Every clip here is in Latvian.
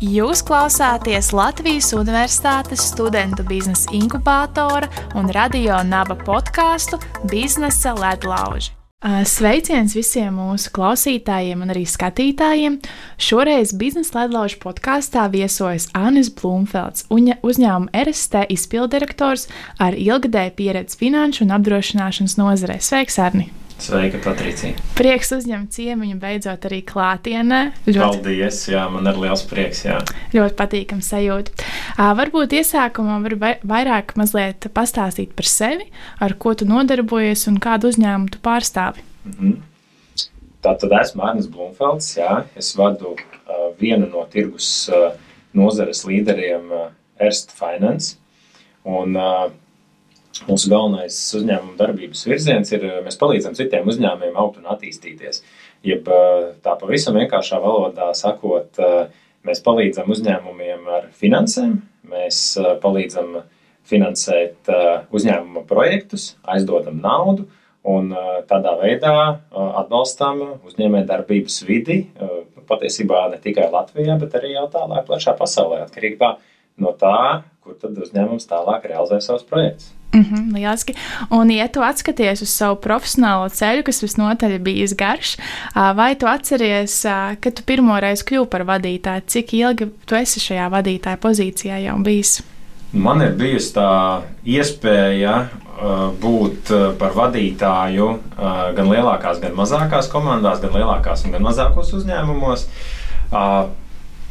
Jūs klausāties Latvijas Universitātes studentu biznesa inkubātora un radio naba podkāstu Biznesa ledlauži. Sveiciens visiem mūsu klausītājiem un arī skatītājiem. Šoreiz biznesa ledlaužu podkāstā viesojas Anis Blūmfelds, uzņēmuma RST izpildirektors ar ilgadēju pieredzi finanšu un apdrošināšanas nozarē. Sveiks, Arni! Sveika, Patricija. Prieks uzņemt ciemiņu beidzot arī klātienē. Ļoti, Paldies, jā, man ir liels prieks. Jā. Ļoti patīkami sajūta. Uh, varbūt iesākumā var vairāk mazliet pastāstīt par sevi, ar ko tu nodarbojies un kādu uzņēmumu tu pārstāvi. Mm -hmm. Tā tad esmu Arnēs Blūmfelds. Jā. Es vadu uh, vienu no tirgus uh, nozares līderiem, uh, Erst Finance. Un, uh, Mūsu galvenais uzņēmuma darbības virziens ir, mēs palīdzam citiem uzņēmumiem augt un attīstīties. Jeb tā pavisam vienkāršā valodā sakot, mēs palīdzam uzņēmumiem ar finansēm, mēs palīdzam finansēt uzņēmuma projektus, aizdodam naudu un tādā veidā atbalstam uzņēmējdarbības vidi. Patiesībā ne tikai Latvijā, bet arī jau tālāk, plašā pasaulē, atkarībā no tā, kur tad uzņēmums tālāk realizē savus projektus. Mm -hmm, lieliski. Un, ja tu atskaties uz savu profesionālo ceļu, kas visnotaļ bijis garš, vai tu atceries, kad tu pirmo reizi kļuvu par vadītāju? Cik ilgi tu esi šajā vadītāja pozīcijā jau bijis? Man ir bijusi tā iespēja būt par vadītāju gan lielākās, gan mazākās komandās, gan lielākās un gan mazākos uzņēmumos.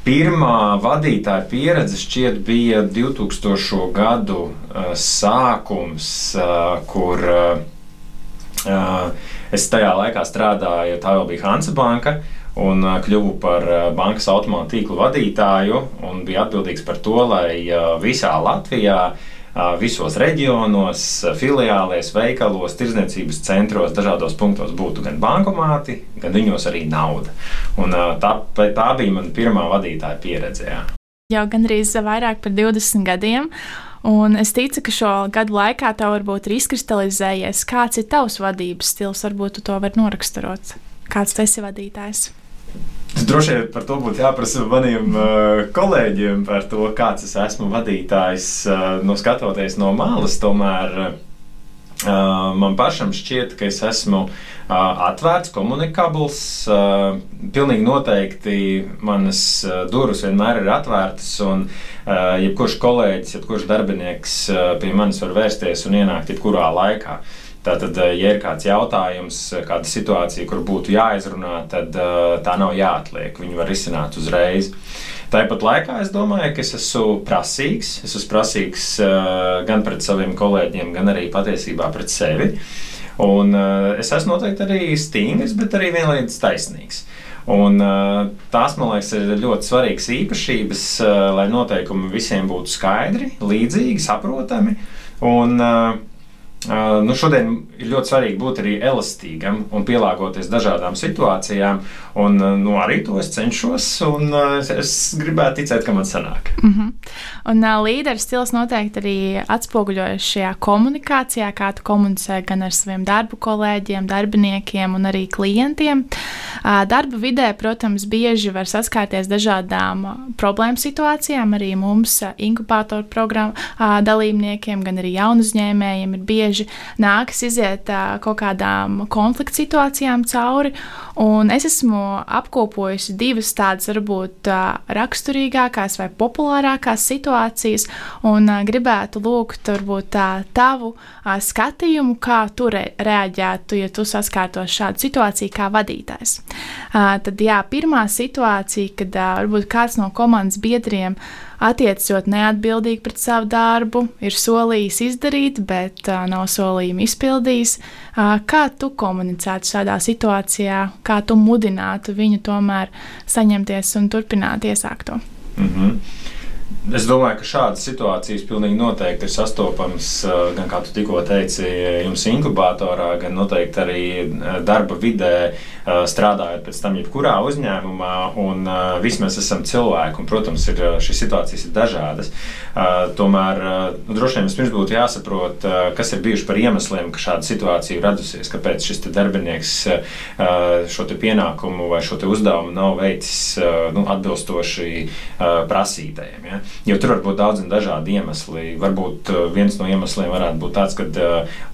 Pirmā vadītāja pieredze šķiet bija 2000. gadu uh, sākums, uh, kur uh, es tajā laikā strādāju, tā jau bija Hansa Banka. Un kļuvu par bankas automātu tīklu vadītāju un bija atbildīgs par to, lai visā Latvijā uh, visos reģionos, filiālēs, veikalos, tirdzniecības centros, dažādos punktos būtu gan bankomāti, gan viņos arī nauda. Un tā, tā bija mana pirmā vadītāja pieredze. Jā. Jau gandrīz vairāk par 20 gadiem. Un es ticu, ka šo gadu laikā tev varbūt ir izkristalizējies, kāds ir tavs vadības stils. Varbūt tu to vari noraksturot. Kāds tas ir vadītājs? Droši vien par to būtu jāprasa maniem uh, kolēģiem, par to, kāds es esmu vadītājs, uh, no skatoties no malas. Tomēr uh, man pašam šķiet, ka es esmu uh, atvērts, komunikabls. Uh, pilnīgi noteikti manas uh, durvis vienmēr ir atvērtas, un uh, jebkurš kolēģis, jebkurš darbinieks uh, pie manis var vērsties un ienākt jebkurā laikā. Uh, Tātad, eh, ja ir kāds jautājums, eh, kāda situācija, kur būtu jāizrunā, tad eh, tā nav jāatliek. Viņu var izsināt uzreiz. Tāpat laikā es domāju, ka es esmu prasīgs. Es esmu prasīgs gan pret saviem kolēģiem, gan arī patiesībā pret sevi. Un es esmu noteikti arī stingrs, bet arī vienlaikus taisnīgs. Un, tās, man liekas, ir ļoti svarīgas īpašības, lai noteikumi visiem būtu skaidri, līdzīgi, saprotami. Un, uh, Uh, nu šodien ir ļoti svarīgi būt arī elastīgam un pielāgoties dažādām situācijām. Un, uh, nu, arī to es cenšos, un uh, es gribētu ticēt, ka man sanāk. Mm -hmm. Un uh, līderis stils noteikti arī atspoguļojas šajā komunikācijā, kā tu komunicē gan ar saviem darbu kolēģiem, darbiniekiem un arī klientiem. Uh, darba vidē, protams, bieži var saskārties dažādām uh, problēmu situācijām. Arī mums, uh, inkubātoru programmu uh, dalībniekiem, gan arī jaunu uzņēmējiem ir bieži bieži nākas iziet uh, kaut kādām konflikta situācijām cauri. Un es esmu apkopojusi divas tādas, varbūt uh, raksturīgākās vai populārākās situācijas, un uh, gribētu lūgt, varbūt tā tavu uh, skatījumu, kā tu re reaģētu, ja tu saskārtos šādu situāciju kā vadītājs. Uh, tad, jā, pirmā situācija, kad uh, varbūt kāds no komandas biedriem attiecas ļoti neatbildīgi pret savu darbu, ir solījis izdarīt, bet uh, nav solījumu izpildījis. Uh, kā tu komunicētu šādā situācijā, kā tu mudinātu viņu tomēr saņemties un turpināt iesākto? Mm -hmm. Es domāju, ka šādas situācijas pilnīgi noteikti ir sastopamas gan, kā tu tikko teici, jums inkubatorā, gan noteikti arī darba vidē strādājot pēc tam jebkurā uzņēmumā, un visi mēs esam cilvēki, un, protams, ir, šīs situācijas ir dažādas. Tomēr nu, droši vien vispirms būtu jāsaprot, kas ir bijuši par iemesliem, ka šāda situācija ir radusies, kāpēc šis darbinieks šo pienākumu vai šo uzdevumu nav veicis nu, atbilstoši prasītajiem. Ja? Jo tur var būt daudz un dažādi iemesli. Varbūt viens no iemesliem varētu būt tāds, ka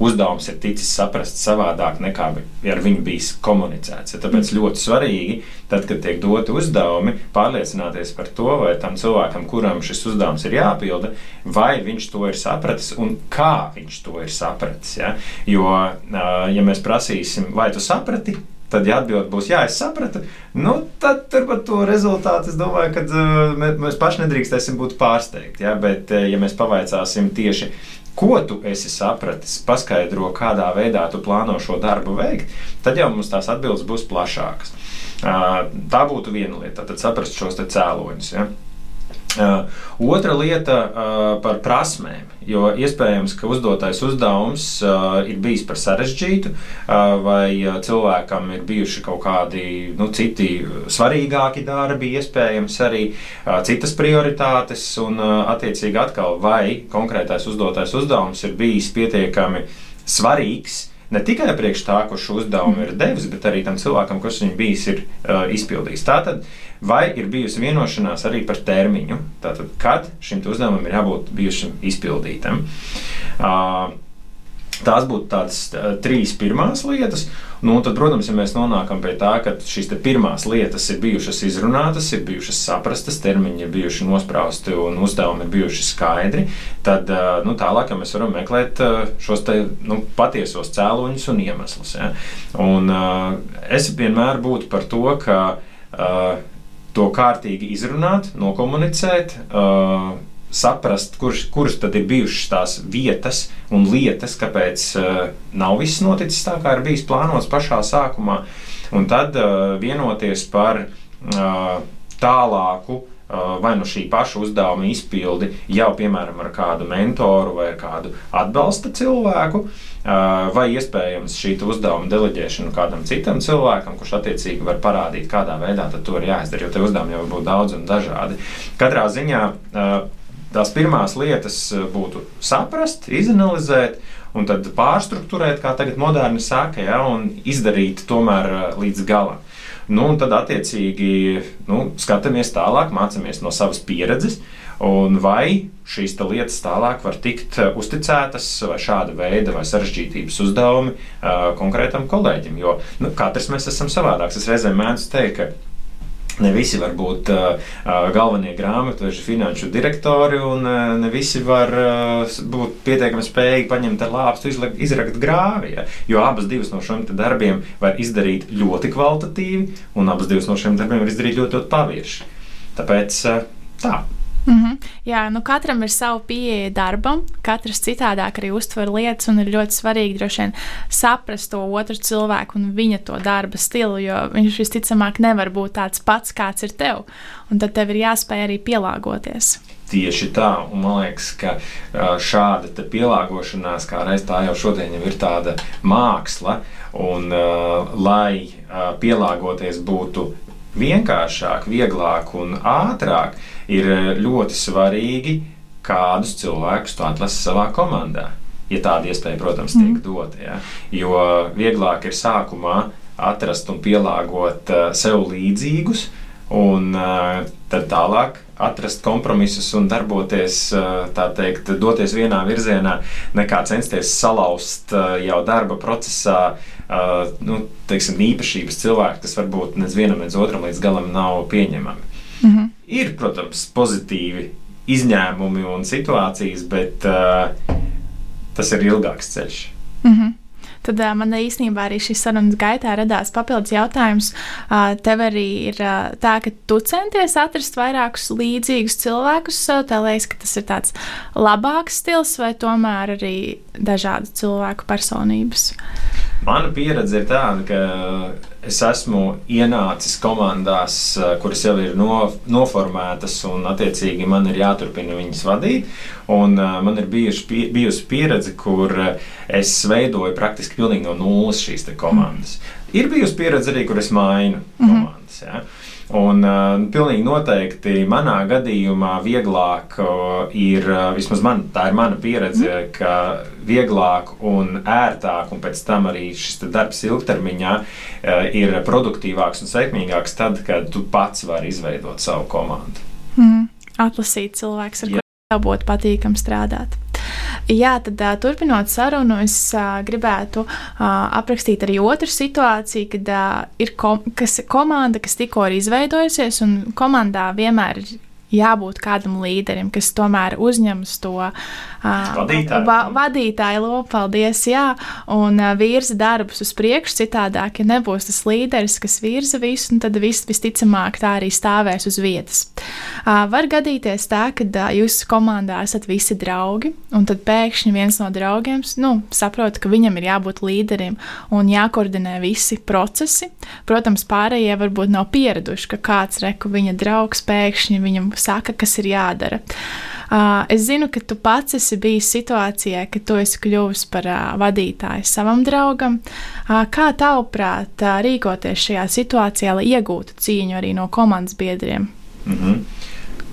uzdevums ir ticis saprasts savādāk nekā ar viņu bijis komunicēts. Ja? Tāpēc ļoti svarīgi, tad, kad tiek doti uzdevumi, pārliecināties par to, vai tam cilvēkam, kuram šis uzdevums ir jāpilda, vai viņš to ir sapratis un kā viņš to ir sapratis. Ja? Jo, ja mēs prasīsim, vai tu saprati, Tad, ja atbild būs, jā, es sapratu, nu, tad par to rezultātu es domāju, ka uh, mēs paši nedrīkstēsim būt pārsteigti. Ja? Bet, ja mēs pavaicāsim tieši, ko tu esi sapratis, paskaidro, kādā veidā tu plāno šo darbu veikt, tad jau mums tās atbildes būs plašākas. Tā būtu viena lieta, tad saprast šos cēloņus. Ja? Uh, otra lieta uh, par prasmēm, jo iespējams, ka uzdotais uzdevums uh, ir bijis par sarežģītu, vai cilvēkam ir bijuši kaut kādi nu, citi svarīgāki darbi, iespējams arī citas prioritātes, un attiecīgi atkal vai konkrētais uzdotais uzdevums ir bijis pietiekami svarīgs ne tikai priekš tā, kurš uzdevumu ir devis, bet arī tam cilvēkam, kurš viņu bijis ir uh, izpildījis. Tātad, vai ir bijusi vienošanās arī par termiņu, tātad, kad šim uzdevumam ir jābūt bijušam izpildītam. Uh, Tās būtu tādas trīs pirmās lietas. Nu, tad, protams, ja mēs nonākam pie tā, ka šīs pirmās lietas ir bijušas izrunātas, ir bijušas saprastas, termiņi ir bijuši nosprausti un uzdevumi ir bijuši skaidri, tad nu, tālāk ja mēs varam meklēt šos te, nu, patiesos cēloņus un iemeslus. Ja? Un, es vienmēr būtu par to, ka to kārtīgi izrunāt, nokomunicēt. Saprast, kurš, kuras tad ir bijušas tās vietas un lietas, kāpēc uh, nav viss noticis tā, kā ir bijis plānots pašā sākumā, un tad uh, vienoties par uh, tālāku. Uh, vai nu šī paša uzdevuma izpildi jau, piemēram, ar kādu mentoru vai kādu atbalsta cilvēku, vai iespējams šī uzdevuma deleģēšanu kādam citam cilvēkam, kurš attiecīgi var parādīt, kādā veidā to ir jāizdara. Jo tie uzdevumi jau var būt daudz un dažādi. Katrā ziņā tās pirmās lietas eh, būtu saprast, izanalizēt. Un tad pārstruktūrēt, kā tagad moderni saka, ja, un izdarīt tomēr eh, līdz galam. Nu, tad, attiecīgi, nu, skatāmies tālāk, mācāmies no savas pieredzes, vai šīs lietas tālāk var tikt eh, uzticētas vai šāda veida vai sarežģītības uzdevumi uh, konkrētam kolēģim. Jo nu, katrs mēs esam savādāks. Es reizēm mēdzu teikt, ka Ne visi var būt uh, galvenie grāmatveži, finanšu direktori, un uh, ne visi var uh, būt pietiekami spējīgi paņemt ar lāpstu, izrakt grāvi. Ja? Jo abas no šiem darbiem var izdarīt ļoti kvalitatīvi, un abas no šiem darbiem var izdarīt ļoti, ļoti pavirši. Tāpēc uh, tā. Mm -hmm. Jā, nu katram ir sava pieeja darbam, katrs citādāk arī uztver lietas, un ir ļoti svarīgi droši vien saprast to otru cilvēku un viņa to darba stilu, jo viņš visticamāk nevar būt tāds pats, kāds ir tev, un tad tev ir jāspēj arī pielāgoties. Tieši tā, un man liekas, ka šāda pielāgošanās, kā reiz tā jau šodien jau ir tāda māksla, un uh, lai uh, pielāgoties būtu vienkāršāk, vieglāk un ātrāk, ir eh, ļoti svarīgi, kādus cilvēkus tu atlasi savā komandā. Ja tāda iespēja, protams, tiek mm. dota. Ja? Jo vieglāk ir sākumā atrast un pielāgot uh, sev līdzīgus, un uh, tad tālāk atrast kompromisus un darboties, tā teikt, doties vienā virzienā, nekā censties salauzt jau darba procesā nu, teiksim, īpašības cilvēku, kas varbūt nec vienam, nec otram līdz galam nav pieņemami. Mm -hmm. Ir, protams, pozitīvi izņēmumi un situācijas, bet uh, tas ir ilgāks ceļš. Mm -hmm. Tad uh, man īstenībā arī šīs sarunas gaitā radās papildus jautājums. Uh, tev arī ir uh, tā, ka tu centies atrast vairākus līdzīgus cilvēkus. Uh, tev liekas, ka tas ir tāds labāks stils vai tomēr arī dažādu cilvēku personības? Mana pieredze ir tāda, ka es esmu ienācis komandās, eh, kuras jau ir no, noformētas, un attiecīgi man ir jāturpina viņas vadīt. Un, uh, man ir bijuši, bijusi pieredze, kur uh, es veidoju praktiski no nulles šīs komandas. ir bijusi pieredze arī, kur es mainu mm -hmm. komandas. Ja? Un uh, pilnīgi noteikti manā gadījumā vieglāk uh, ir, uh, vismaz man, tā ir mana pieredze, mm. ka vieglāk un ērtāk, un pēc tam arī šis darbs ilgtermiņā uh, ir produktīvāks un sekmīgāks tad, kad tu pats vari izveidot savu komandu. Mm. Atlasīt cilvēks, ar kuriem būtu patīkami strādāt. Jā, tad uh, turpinot sarunu, es uh, gribētu uh, aprakstīt arī otru situāciju, kad uh, ir kom kas, komanda, kas tikko ir izveidojusies, un komandā vienmēr ir jābūt kādam līderim, kas tomēr uzņemas to uh, vadītāju, va, vadītāju lopu, paldies, jā, un uh, virza darbus uz priekšu. Citādāk, ja nebūs tas līderis, kas virza visu, tad viss visticamāk tā arī stāvēs uz vietas. Uh, var gadīties tā, ka uh, jūsu komandā esat visi draugi, un tad pēkšņi viens no draugiem nu, saprot, ka viņam ir jābūt līderim un jākoordinē visi procesi. Protams, pārējie varbūt nav pieraduši, ka kāds reku viņa draugs pēkšņi viņam saka, kas ir jādara. Uh, es zinu, ka tu pats esi bijis situācijā, ka tu esi kļuvis par uh, vadītāju savam draugam. Uh, kā tavuprāt, uh, rīkoties šajā situācijā, lai iegūtu cīņu arī no komandas biedriem? Mm -hmm.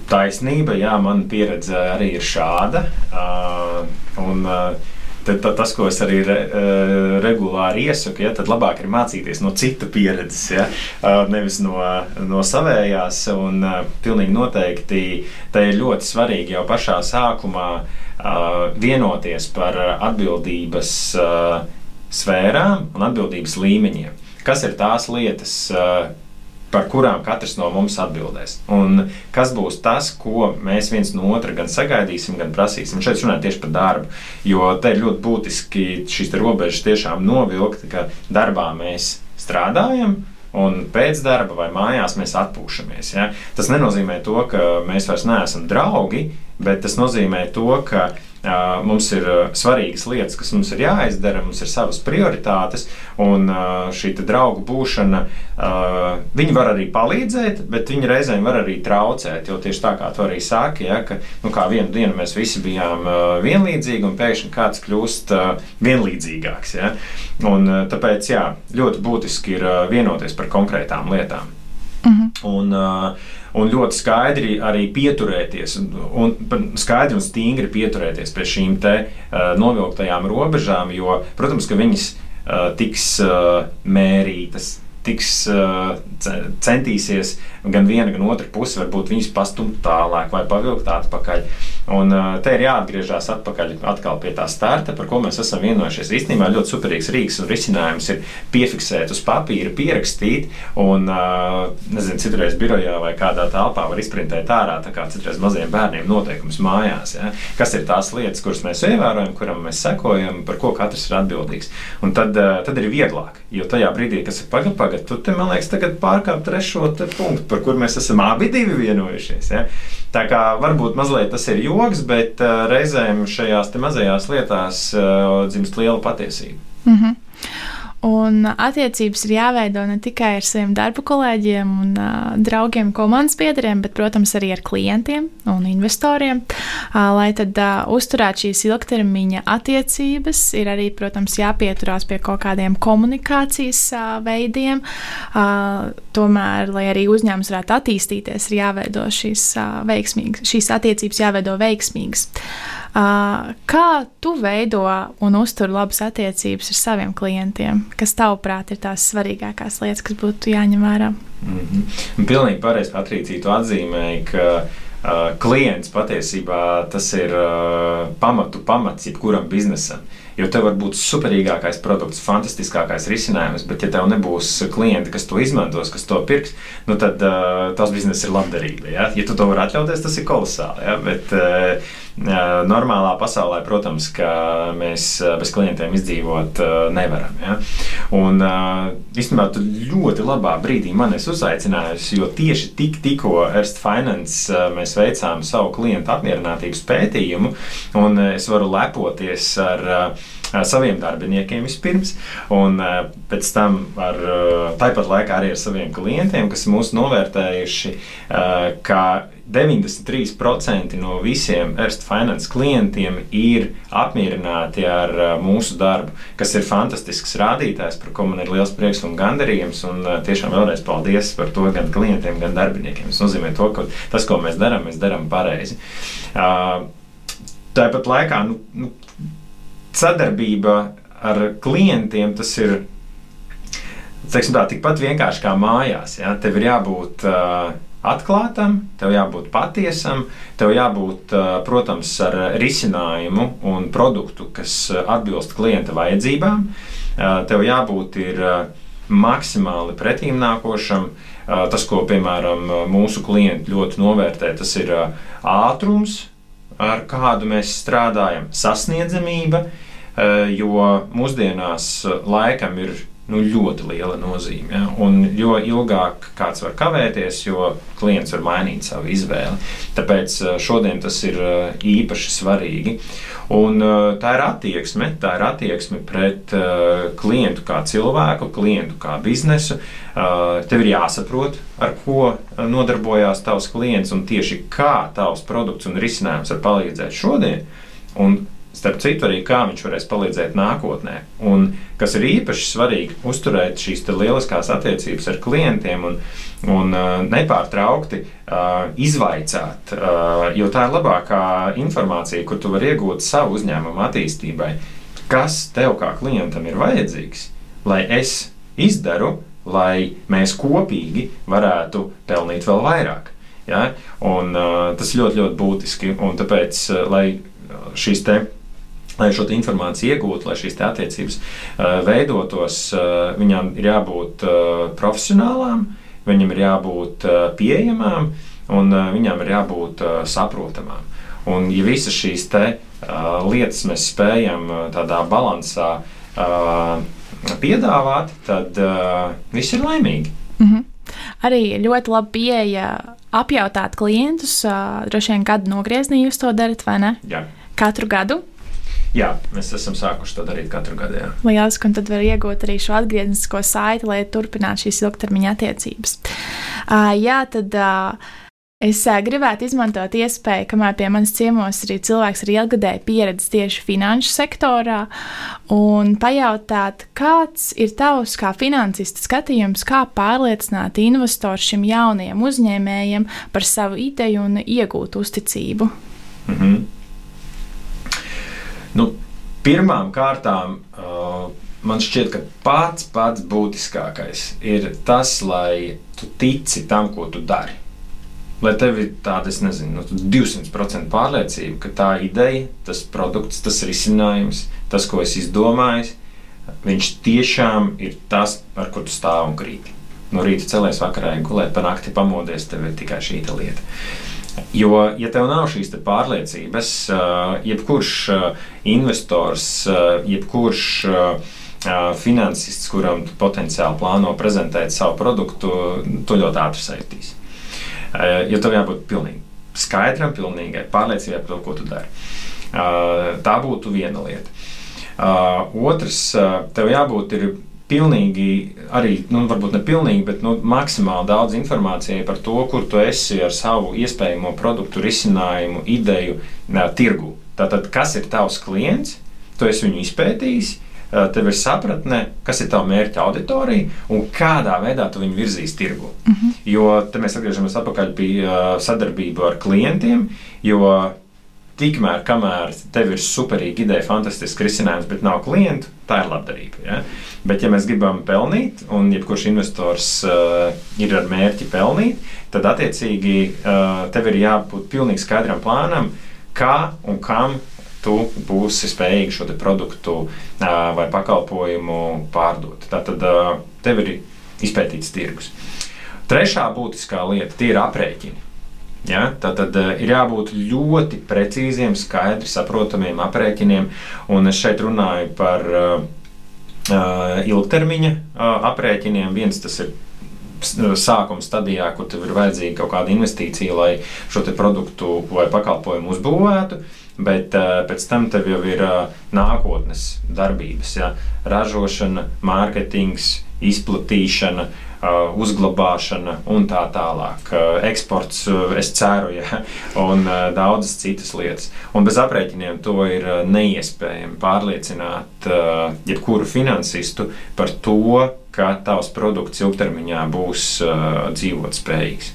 Taisnība, jā, man pieredze arī ir šāda. Uh, un, uh, Tad, tad tas, ko es arī re, uh, regulāri iesaku, ja, tad labāk ir mācīties no citu pieredzes, ja, uh, nevis no, no savējās. Un uh, pilnīgi noteikti tā ir ļoti svarīgi jau pašā sākumā vienoties par atbildības sfērām un atbildības līmeņiem. Kas ir tās lietas, par kurām katrs no mums atbildēs. Un kas būs tas, ko mēs viens no otra gan sagaidīsim, gan prasīsim. Šeit runājot tieši par darbu, jo te ir ļoti būtiski šīs robežas tiešām novilkt, ka darbā mēs strādājam. Un pēc darba vai mājās mēs atpūšamies. Ja? Tas nenozīmē to, ka mēs vairs neesam draugi, bet tas nozīmē to, ka Mums ir svarīgas lietas, kas mums ir jāizdara, mums ir savas prioritātes, un šī draugu būšana, viņi var arī palīdzēt, bet viņi reizēm var arī traucēt. Jo tieši tā kā tu arī sāki, ja, ka nu, vienu dienu mēs visi bijām vienlīdzīgi, un pēkšņi kāds kļūst vienlīdzīgāks. Ja. Un, tāpēc jā, ļoti būtiski ir vienoties par konkrētām lietām. Mm -hmm. un, uh, un ļoti skaidri arī pieturēties, un, un skaidri un stingri pieturēties pie šīm te uh, novilktajām robežām, jo, protams, ka viņas uh, tiks uh, mērītas tiks uh, centīsies gan viena, gan otra puse, varbūt viņus pastumt tālāk vai pavilkt atpakaļ. Un uh, te ir jāatgriežas atpakaļ pie tā starta, par ko mēs esam vienojušies. Īstenībā ļoti superīgs rīks un risinājums ir piefiksēt uz papīra, pierakstīt, un, uh, nezinu, citreiz birojā vai kādā telpā var izprintēt ārā, tā kā citreiz maziem bērniem noteikumus mājās. Ja? Kas ir tās lietas, kuras mēs ievērojam, kuram mēs sekojam, par ko katrs ir atbildīgs. Un tad, tad ir vieglāk, jo tajā brīdī, kas ir pagaidā, tagad, tu te, man liekas, tagad pārkāp trešo punktu, par kur mēs esam abi vienojušies. Ja? Tā kā varbūt mazliet tas ir joks, bet uh, reizēm šajās mazajās lietās uh, dzimst liela patiesība. Mm -hmm. Un attiecības ir jāveido ne tikai ar saviem darba kolēģiem un uh, draugiem, komandas biedriem, bet, protams, arī ar klientiem un investoriem. Uh, lai tad uh, uzturētu šīs ilgtermiņa attiecības, ir arī, protams, jāpieturās pie kaut kādiem komunikācijas uh, veidiem. Uh, tomēr, lai arī uzņēmums varētu attīstīties, ir jāveido šīs, uh, veiksmīgas, šīs attiecības jāveido veiksmīgas. Uh, kā tu veido un uztur labas attiecības ar saviem klientiem? kas tavuprāt ir tās svarīgākās lietas, kas būtu jāņem vērā? Mm -hmm. Pilnīgi pareizi, Patricija, tu atzīmēji, ka uh, klients patiesībā tas ir uh, pamatu pamats jebkuram biznesam. Jo tev var būt superīgākais produkts, fantastiskākais risinājums, bet, ja tev nebūs klienti, kas to izmantos, kas to pirks, nu tad uh, tas biznesa ir labdarība. Ja? ja tu to vari atļauties, tas ir kolosāli. Ja? Bet, uh, Normālā pasaulē, protams, mēs bez klientiem izdzīvot nevaram. Ja? Un īstenībā tu ļoti labā brīdī man esi uzaicinājusi, jo tieši tik, tikko Erst Finance mēs veicām savu klientu apmierinātības pētījumu, un es varu lepoties ar saviem darbiniekiem vispirms, un pēc tam ar tāpat laikā arī ar saviem klientiem, kas mūs novērtējuši, ka 93% no visiem Erst Finance klientiem ir apmierināti ar mūsu darbu, kas ir fantastisks rādītājs, par ko man ir liels prieks un gandarījums. Un tiešām vēlreiz paldies par to gan klientiem, gan darbiniekiem. Tas nozīmē, to, ka tas, ko mēs darām, mēs darām pareizi. Tāpat laikā nu, nu, sadarbība ar klientiem tas ir teiksim, tā, tikpat vienkārši kā mājās. Ja? Tev ir jābūt uh, atklātam, tev jābūt patiesam, tev jābūt, protams, ar risinājumu un produktu, kas atbilst klienta vajadzībām. Tev jābūt ir, maksimāli pretīmnākošam. Tas, ko piemēram mūsu klienti ļoti novērtē, tas ir ātrums, ar kādu mēs strādājam, sasniedzamība, jo mūsdienās laikam ir nu, ļoti liela nozīme. Ja? Un jo ilgāk kāds var kavēties, jo klients var mainīt savu izvēli. Tāpēc eh, šodien tas ir eh, īpaši svarīgi. Un, eh, tā ir attieksme, tā ir attieksme pret klientu kā cilvēku, klientu kā biznesu. Tev ir jāsaprot, ar ko nodarbojās tavs klients un tieši kā tavs produkts un risinājums var palīdzēt šodien. Un Starp citu, arī kā viņš varēs palīdzēt nākotnē. Un, kas ir īpaši svarīgi, uzturēt šīs lieliskās attiecības ar klientiem un, un uh, nepārtraukti uh, izvaicāt, uh, jo tā ir labākā informācija, kur tu vari iegūt savu uzņēmumu attīstībai. Kas tev kā klientam ir vajadzīgs, lai es izdaru, lai mēs kopīgi varētu pelnīt vēl vairāk. Ja? Un, uh, tas ļoti, ļoti būtiski. Un tāpēc, uh, lai šīs te lai šo informāciju iegūtu, lai šīs attiecības uh, veidotos, uh, viņām ir jābūt uh, profesionālām, viņam ir jābūt uh, pieejamām un uh, viņām ir jābūt uh, saprotamām. Un, ja visas šīs te, uh, lietas mēs spējam uh, tādā balansā uh, piedāvāt, tad uh, viss ir laimīgi. Mm -hmm. Arī ļoti labi pieeja apjautāt klientus. Uh, droši vien gadu nogriezienī jūs to darat, vai ne? Jā. Katru gadu? Jā, mēs esam sākuši to darīt katru gadu. Jā. Lieliski, un tad var iegūt arī šo atgrieznisko saiti, lai turpinātu šīs ilgtermiņa attiecības. Uh, jā, tad. Uh, Es gribētu izmantot iespēju, kamēr pie manis ciemos ir cilvēks ar ilgadēju pieredzi tieši finanšu sektorā, un pajautāt, kāds ir tavs kā finansista skatījums, kā pārliecināt investoru šim jaunajam uzņēmējam par savu ideju un iegūt uzticību. Mm -hmm. Pirmām kārtām uh, man šķiet, ka pats pats būtiskākais ir tas, lai tu tici tam, ko tu dari. Lai tev ir tāda, es nezinu, nu, 200% pārliecība, ka tā ideja, tas produkts, tas risinājums, tas, ko es izdomāju, viņš tiešām ir tas, ar ko tu stāv un krīti. No rīta celies vakarā, gulēt, pa nakti pamodies, tev ir tikai šī lieta. Jo, ja tev nav šīs pārliecības, jebkurš investors, jebkurš finansists, kuram potenciāli plāno prezentēt savu produktu, to ļoti ātri saistīs. Jo tev jābūt pilnīgi skaidram, pilnīgai pārliecībai par to, ko tu dari. Tā būtu viena lieta. Otrs, tev jābūt ir pilnīgi, arī, nu, varbūt ne pilnīgi, bet nu, maksimāli daudz informācijas par to, kur tu esi ar savu iespējamo produktu, risinājumu, ideju, nā, tirgu. Tātad, kas ir tavs klients, tu esi viņu izpētījis. Tev ir sapratne, kas ir tava mērķa auditorija un kādā veidā tu viņu virzīs tirgu. Mm -hmm. Jo te mēs atgriežamies atpakaļ pie sadarbību ar klientiem, jo Tikmēr, kamēr tev ir superīga ideja, fantastisks risinājums, bet nav klientu, tā ir labdarība. Ja? Bet, ja mēs gribam pelnīt, un jebkurš investors uh, ir ar mērķi pelnīt, tad attiecīgi uh, tev ir jābūt pilnīgi skaidram plānam, kā un kam tu būsi spējīgs šo produktu uh, vai pakalpojumu pārdot. Tātad uh, tev ir izpētīts tirgus. Trešā būtiskā lieta - ir aprēķini. Ja? Tad, tad uh, ir jābūt ļoti precīziem, skaidri saprotamiem aprēķiniem. Un es šeit runāju par uh, ilgtermiņa uh, aprēķiniem. Viens tas ir sākuma stadijā, kur tev ir vajadzīga kaut kāda investīcija, lai šo produktu vai pakalpojumu uzbūvētu. Bet uh, pēc tam tev jau ir uh, nākotnes darbības, ja? ražošana, mārketings, izplatīšana, uh, Uh, uzglabāšana un tā tālāk. Uh, eksports, uh, es ceru, ja, un daudzas citas lietas. Un bez aprēķiniem to ir neiespējami pārliecināt jebkuru finansistu par to, ka tavs produkts ilgtermiņā būs dzīvotspējīgs.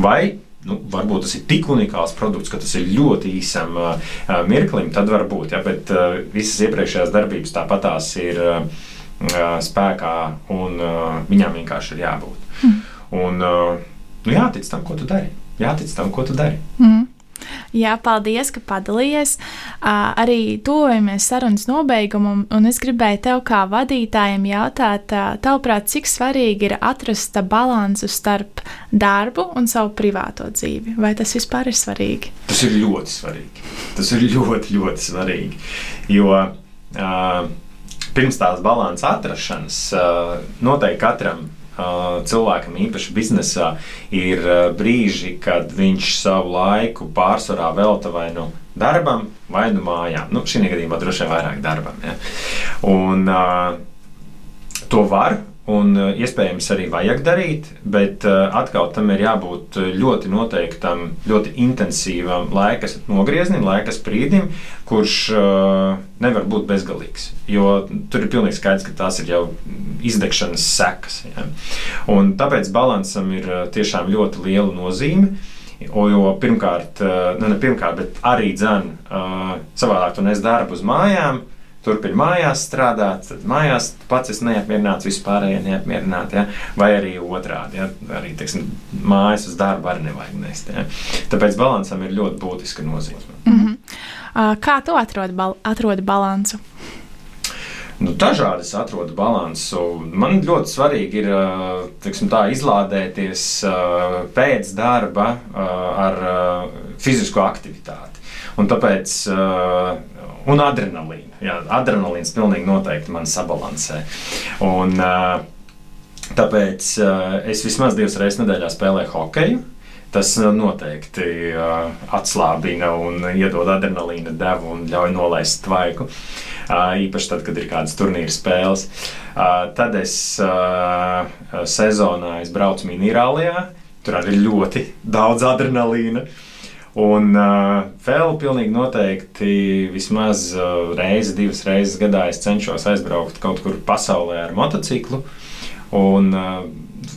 Vai nu, varbūt tas ir tik unikāls produkts, ka tas ir ļoti īsam uh, mirklim, tad var būt. Ja, bet uh, visas iepriekšējās darbības tāpatās ir. Uh, spēkā, un viņām vienkārši ir jābūt. Mm. Un, nu, jātic tam, ko tu dari. Jātic tam, ko tu dari. Mm. Jā, paldies, ka padalījies. Uh, arī tuvojamies sarunas nobeigumam, un es gribēju tev, kā vadītājiem, jautāt, uh, tavuprāt, cik svarīgi ir atrast balansu starp darbu un savu privāto dzīvi? Vai tas vispār ir svarīgi? Tas ir ļoti svarīgi. Tas ir ļoti, ļoti svarīgi. Jo uh, pirms tās balances atrašanas noteikti katram cilvēkam, īpaši biznesā, ir brīži, kad viņš savu laiku pārsvarā velta vai nu darbam, vai nu mājām. Nu, šī gadījumā droši vien vairāk darbam. Ja? Un, uh, to var Un uh, iespējams arī vajag darīt, bet uh, atkal tam ir jābūt uh, ļoti noteiktam, ļoti intensīvam laika nogrieznim, laika sprīdim, kurš nevar būt bezgalīgs. Jo tur ir pilnīgi skaidrs, ka tās ir jau izdegšanas sekas. Ja? Un tāpēc balansam ir tiešām ļoti liela nozīme. Jo pirmkārt, nu, ne pirmkārt, bet arī dzēn, savādāk tu nes darbu uz mājām, turpina mājās strādāt, tad mājās pats esmu neapmierināts, vispārējie neapmierināti. Ja? Vai arī otrādi, ja? arī teiksim, mājas uz darbu arī nevajag nest. Ja? Tāpēc balansam ir ļoti būtiska nozīme. Mm -hmm. Kā tu atrodi, bal atrodi balansu? Nu, dažādi es atrodu balansu. Man ļoti svarīgi ir teiksim, tā, izlādēties pēc darba ar fizisko aktivitāti. Un tāpēc un adrenalīnu. Jā, adrenalīns pilnīgi noteikti man sabalansē. Un, tāpēc es vismaz divas reizes nedēļā spēlēju hokeju. Tas noteikti uh, atslābina un iedod adrenalīna devu un ļauj nolaist tvaiku. Uh, īpaši tad, kad ir kādas turnīra spēles. Uh, tad es uh, sezonā es braucu minirālijā. Tur arī ir ļoti daudz adrenalīna. Uh, Un uh, vēl pilnīgi noteikti vismaz uh, reizi, divas reizes gadā es cenšos aizbraukt kaut kur pasaulē ar motociklu. Un, uh,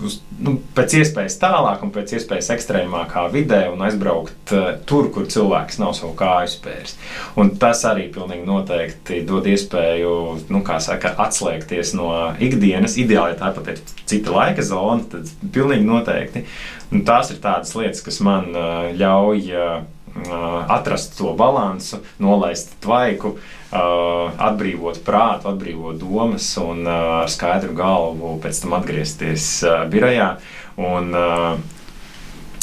uz, nu, pēc iespējas tālāk un pēc iespējas ekstrēmākā vidē un aizbraukt uh, tur, kur cilvēks nav savu kāju spērs. Un tas arī pilnīgi noteikti dod iespēju nu, saka, atslēgties no ikdienas. Ideāli, ja tā pat ir cita laika zona, tad pilnīgi noteikti Nu, tās ir tādas lietas, kas man uh, ļauj uh, atrast to balansu, nolaist tvaiku, uh, atbrīvot prātu, atbrīvot domas un ar skaidru galvu pēc tam atgriezties birojā. Un,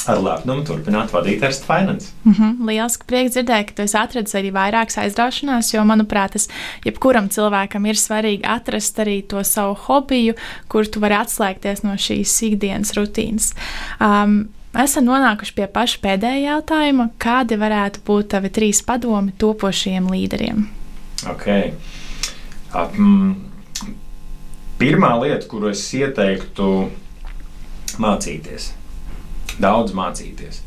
ar lepnumu turpināt vadīt Erst Finance. Mm -hmm. Lieliski prieks dzirdēt, ka tu esi atradis arī vairākas aizraušanās, jo, manuprāt, tas jebkuram cilvēkam ir svarīgi atrast arī to savu hobiju, kur tu vari atslēgties no šīs ikdienas rutīnas. Um, Esam nonākuši pie paša pēdējā jautājuma. Kādi varētu būt tavi trīs padomi topošiem līderiem? Okay. Um, pirmā lieta, kuru es ieteiktu mācīties, daudz mācīties.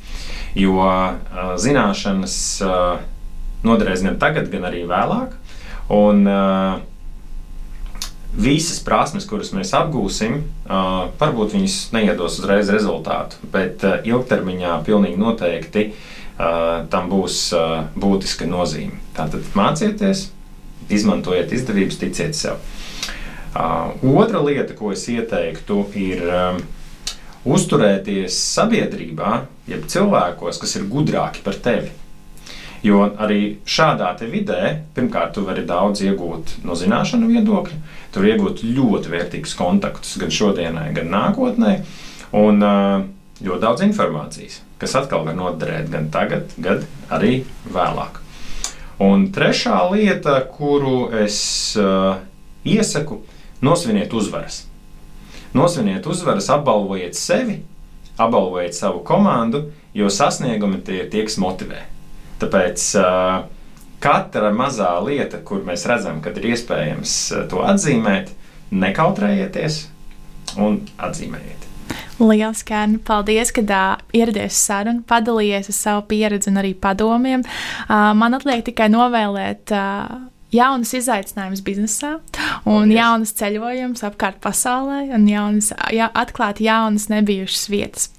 Jo uh, zināšanas uh, noderēs gan tagad, gan arī vēlāk. Un, uh, Visas prasmes, kuras mēs apgūsim, uh, varbūt viņas neiedos uzreiz rezultātu, bet uh, ilgtermiņā pilnīgi noteikti uh, tam būs uh, būtiska nozīme. Tātad mācieties, izmantojiet izdevības, ticiet sev. Uh, otra lieta, ko es ieteiktu, ir uh, uzturēties sabiedrībā, jeb cilvēkos, kas ir gudrāki par tevi. Jo arī šādā vidē, pirmkārt, tu vari daudz iegūt no zināšanu viedokļa, tur iegūt ļoti vērtīgus kontaktus gan šodienai, gan nākotnē, un ļoti daudz informācijas, kas atkal var noderēt gan tagad, gan arī vēlāk. Un trešā lieta, kuru es uh, iesaku, nosviniet uzvaras. Nosviniet uzvaras, apbalvojiet sevi, apbalvojiet savu komandu, jo sasniegumi tie ir tie, kas motivē. Tāpēc uh, katra mazā lieta, kur mēs redzam, ka ir iespējams to atzīmēt, nekautrējieties un atzīmējiet. Lielas kērni, paldies, ka uh, ieradies sarunu, padalījies ar savu pieredzi un arī padomiem. Uh, man atliek tikai novēlēt uh, jaunas izaicinājumus biznesā, un Paldies. jaunas ceļojumus apkārt pasaulē, un jaunas, ja, atklāt jaunas nebijušas vietas.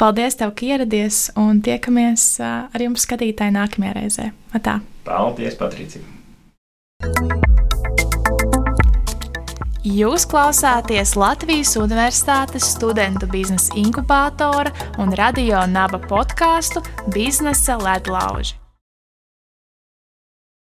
Paldies, tev, ka ieradies, un tiekamies ar jums skatītāji nākamajā reizē. Atā. Paldies, Patricija! Jūs klausāties Latvijas Universitātes studentu biznesa inkubātora un radio naba podkāstu Biznesa ledlauži.